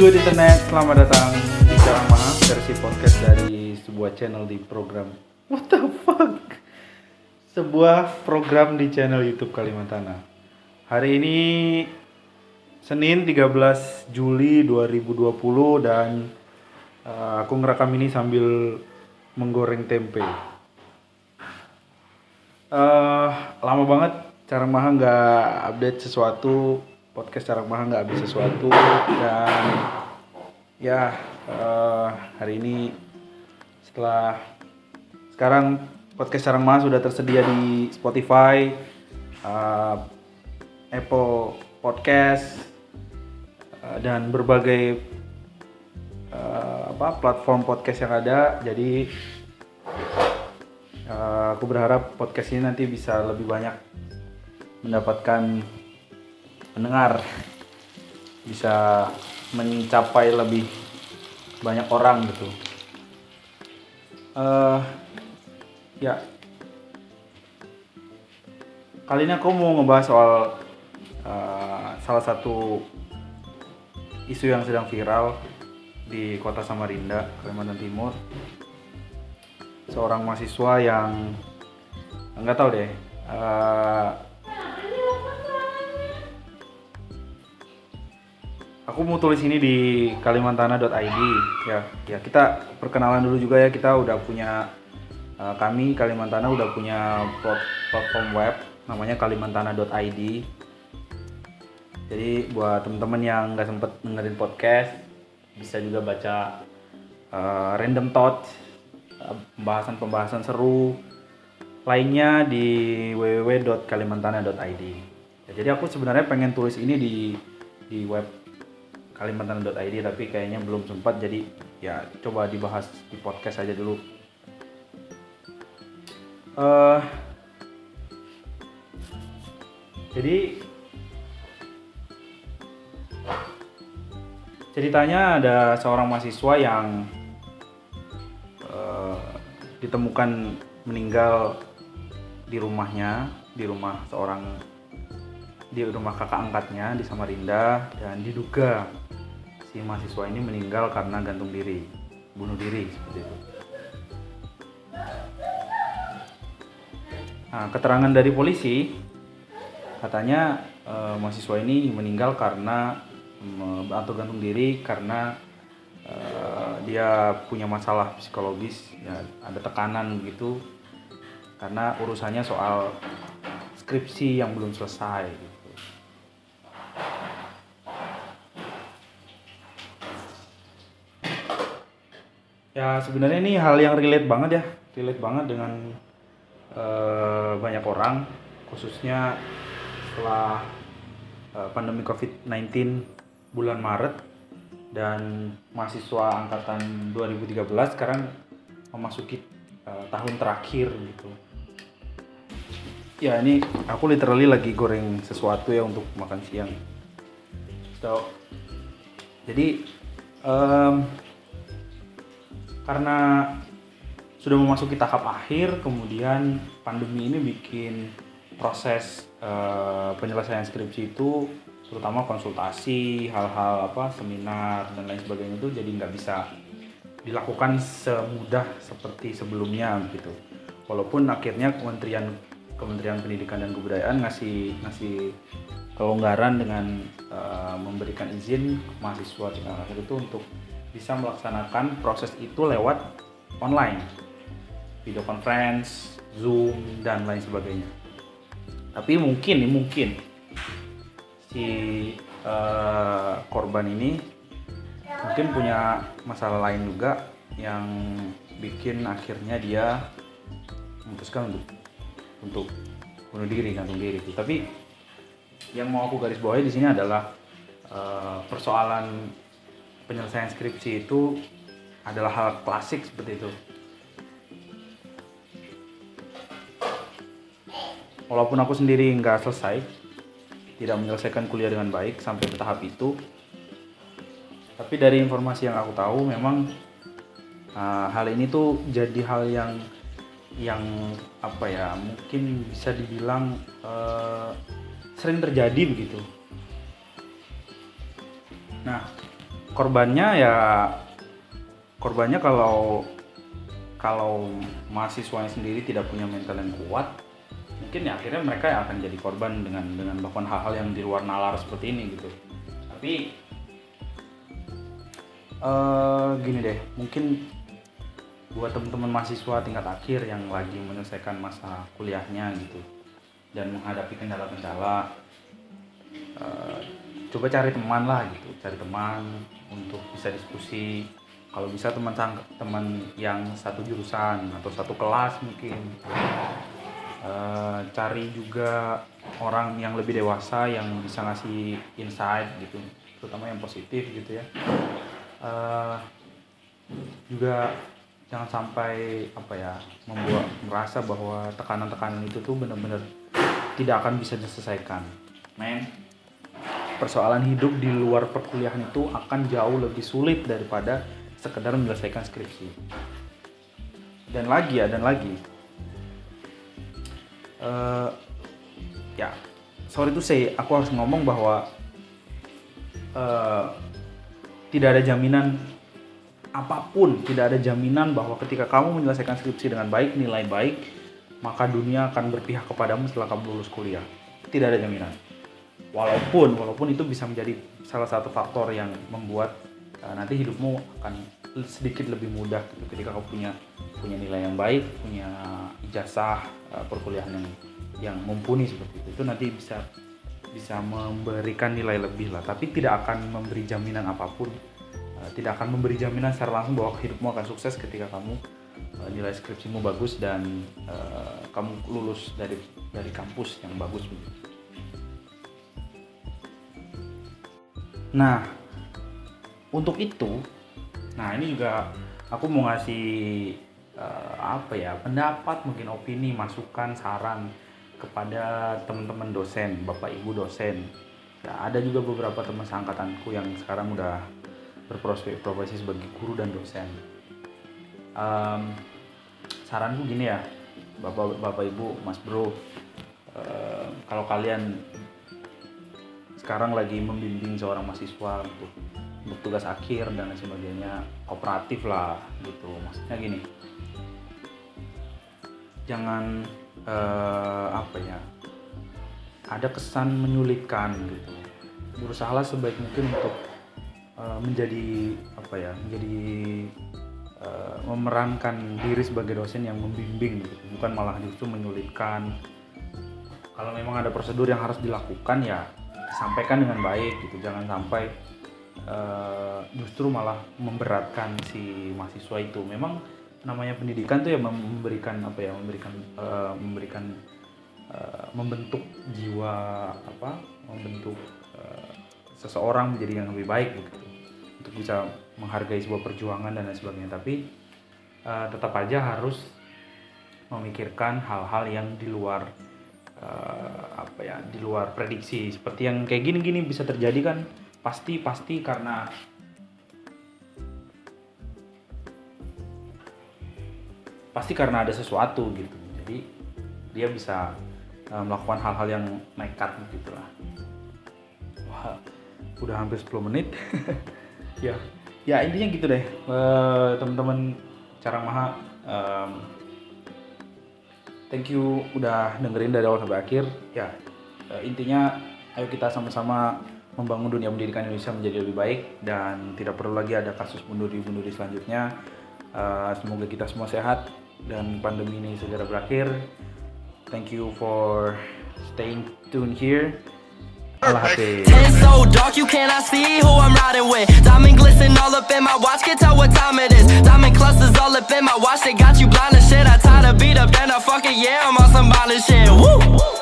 good internet? Selamat datang di Carang Maha, versi podcast dari sebuah channel di program What the fuck? Sebuah program di channel YouTube Kalimantan. Hari ini Senin 13 Juli 2020 dan uh, aku ngerekam ini sambil menggoreng tempe. Uh, lama banget Carang Maha nggak update sesuatu podcast Carang Maha nggak habis sesuatu dan ya uh, hari ini setelah sekarang podcast Carang Maha sudah tersedia di Spotify, uh, Apple Podcast uh, dan berbagai uh, apa platform podcast yang ada. Jadi uh, aku berharap podcast ini nanti bisa lebih banyak mendapatkan pendengar bisa mencapai lebih banyak orang gitu. Uh, ya, kali ini aku mau ngebahas soal uh, salah satu isu yang sedang viral di kota Samarinda, Kalimantan Timur. Seorang mahasiswa yang nggak tahu deh. Uh, aku mau tulis ini di kalimantana.id ya ya kita perkenalan dulu juga ya. Kita udah punya uh, kami Kalimantana udah punya platform web namanya kalimantana.id jadi buat temen-temen yang nggak sempet dengerin podcast bisa juga baca uh, random thought pembahasan-pembahasan seru lainnya di www.kalimantana.id ya, jadi aku sebenarnya pengen tulis ini di di web kalimantan.id tapi kayaknya belum sempat jadi ya coba dibahas di podcast aja dulu. Uh, jadi ceritanya ada seorang mahasiswa yang uh, ditemukan meninggal di rumahnya di rumah seorang di rumah kakak angkatnya di Samarinda dan diduga si mahasiswa ini meninggal karena gantung diri, bunuh diri seperti itu. Nah, keterangan dari polisi katanya eh, mahasiswa ini meninggal karena atau gantung diri karena eh, dia punya masalah psikologis, ya ada tekanan gitu karena urusannya soal skripsi yang belum selesai. Gitu. Ya sebenarnya ini hal yang relate banget ya. Relate banget dengan uh, banyak orang khususnya setelah uh, pandemi COVID-19 bulan Maret dan mahasiswa angkatan 2013 sekarang memasuki uh, tahun terakhir gitu. Ya ini aku literally lagi goreng sesuatu ya untuk makan siang. So jadi um, karena sudah memasuki tahap akhir kemudian pandemi ini bikin proses uh, penyelesaian skripsi itu terutama konsultasi hal-hal apa seminar dan lain sebagainya itu jadi nggak bisa dilakukan semudah seperti sebelumnya gitu. Walaupun akhirnya kementerian Kementerian Pendidikan dan Kebudayaan ngasih ngasih kelonggaran dengan uh, memberikan izin mahasiswa tingkat akhir itu untuk bisa melaksanakan proses itu lewat online. Video conference zoom dan lain sebagainya. Tapi mungkin nih mungkin. Si uh, korban ini mungkin punya masalah lain juga yang bikin akhirnya dia memutuskan untuk untuk bunuh diri gantung diri tapi yang mau aku garis bawahi di sini adalah uh, persoalan penyelesaian skripsi itu adalah hal klasik seperti itu. Walaupun aku sendiri nggak selesai, tidak menyelesaikan kuliah dengan baik sampai ke tahap itu, tapi dari informasi yang aku tahu memang uh, hal ini tuh jadi hal yang yang apa ya mungkin bisa dibilang uh, sering terjadi begitu. Nah korbannya ya korbannya kalau kalau mahasiswanya sendiri tidak punya mental yang kuat mungkin ya akhirnya mereka yang akan jadi korban dengan dengan melakukan hal-hal yang di luar nalar seperti ini gitu. Tapi uh, gini deh mungkin buat teman-teman mahasiswa tingkat akhir yang lagi menyelesaikan masa kuliahnya gitu dan menghadapi kendala-kendala uh, coba cari teman lah gitu cari teman untuk bisa diskusi. Kalau bisa teman teman yang satu jurusan atau satu kelas mungkin. Uh, cari juga orang yang lebih dewasa yang bisa ngasih insight gitu terutama yang positif gitu ya. Uh, juga jangan sampai apa ya membuat merasa bahwa tekanan-tekanan itu tuh benar-benar tidak akan bisa diselesaikan. Men persoalan hidup di luar perkuliahan itu akan jauh lebih sulit daripada sekedar menyelesaikan skripsi. Dan lagi ya dan lagi. Uh, ya sorry tuh saya aku harus ngomong bahwa uh, tidak ada jaminan apa pun tidak ada jaminan bahwa ketika kamu menyelesaikan skripsi dengan baik nilai baik maka dunia akan berpihak kepadamu setelah kamu lulus kuliah. Tidak ada jaminan walaupun walaupun itu bisa menjadi salah satu faktor yang membuat uh, nanti hidupmu akan sedikit lebih mudah gitu ketika kau punya punya nilai yang baik punya ijazah uh, perkuliahan yang yang mumpuni seperti itu. Itu nanti bisa bisa memberikan nilai lebih lah. Tapi tidak akan memberi jaminan apa pun. Uh, tidak akan memberi jaminan secara langsung bahwa hidupmu akan sukses ketika kamu uh, nilai skripsimu bagus dan uh, kamu lulus dari dari kampus yang bagus Nah, untuk itu nah ini juga aku mau ngasih uh, apa ya pendapat mungkin opini masukan saran kepada teman-teman dosen bapak ibu dosen. Ya, ada juga beberapa teman seangkatanku yang sekarang udah berprospek profesi sebagai guru dan dosen. Um, saranku gini ya bapak bapak ibu mas bro uh, kalau kalian sekarang lagi membimbing seorang mahasiswa untuk untuk tugas akhir dan lain sebagainya kooperatif lah gitu. Maksudnya gini jangan uh, apa ya ada kesan menyulitkan gitu. Berusahalah sebaik mungkin untuk uh, menjadi apa ya menjadi uh, memerankan diri sebagai dosen yang membimbing gitu. Bukan malah justru menyulitkan. Kalau memang ada prosedur yang harus dilakukan ya sampaikan dengan baik gitu. Jangan sampai uh, justru malah memberatkan si mahasiswa itu. Memang namanya pendidikan tuh ya memberikan apa ya memberikan uh, memberikan uh, membentuk jiwa apa membentuk uh, seseorang menjadi yang lebih baik gitu. Untuk bisa menghargai sebuah perjuangan dan lain sebagainya. Tapi uh, tetap aja harus memikirkan hal-hal yang di luar uh, apa ya di luar prediksi. Seperti yang kayak gini-gini bisa terjadi kan? Pasti pasti karena pasti karena ada sesuatu gitu. Jadi dia bisa uh, melakukan hal-hal yang nekat gitu lah. Wah udah hampir 10 menit. Ya. Ya intinya gitu deh. Uh, teman-teman cara maha um, thank you udah dengerin dari awal sampai akhir ya uh, intinya ayo kita sama-sama membangun dunia pendidikan Indonesia menjadi lebih baik dan tidak perlu lagi ada kasus bunuh diri bunuh diri selanjutnya. Uh, semoga kita semua sehat dan pandemi ini segera berakhir. Thank you for staying tuned here. Ten so dark you cannot see who I'm riding with. Diamond glisten all up in my watch, can tell what time it is. Diamond clusters all up in my watch, they got you blind and shit. I tired to beat up, then I fuck it, yeah, I'm on some violent shit.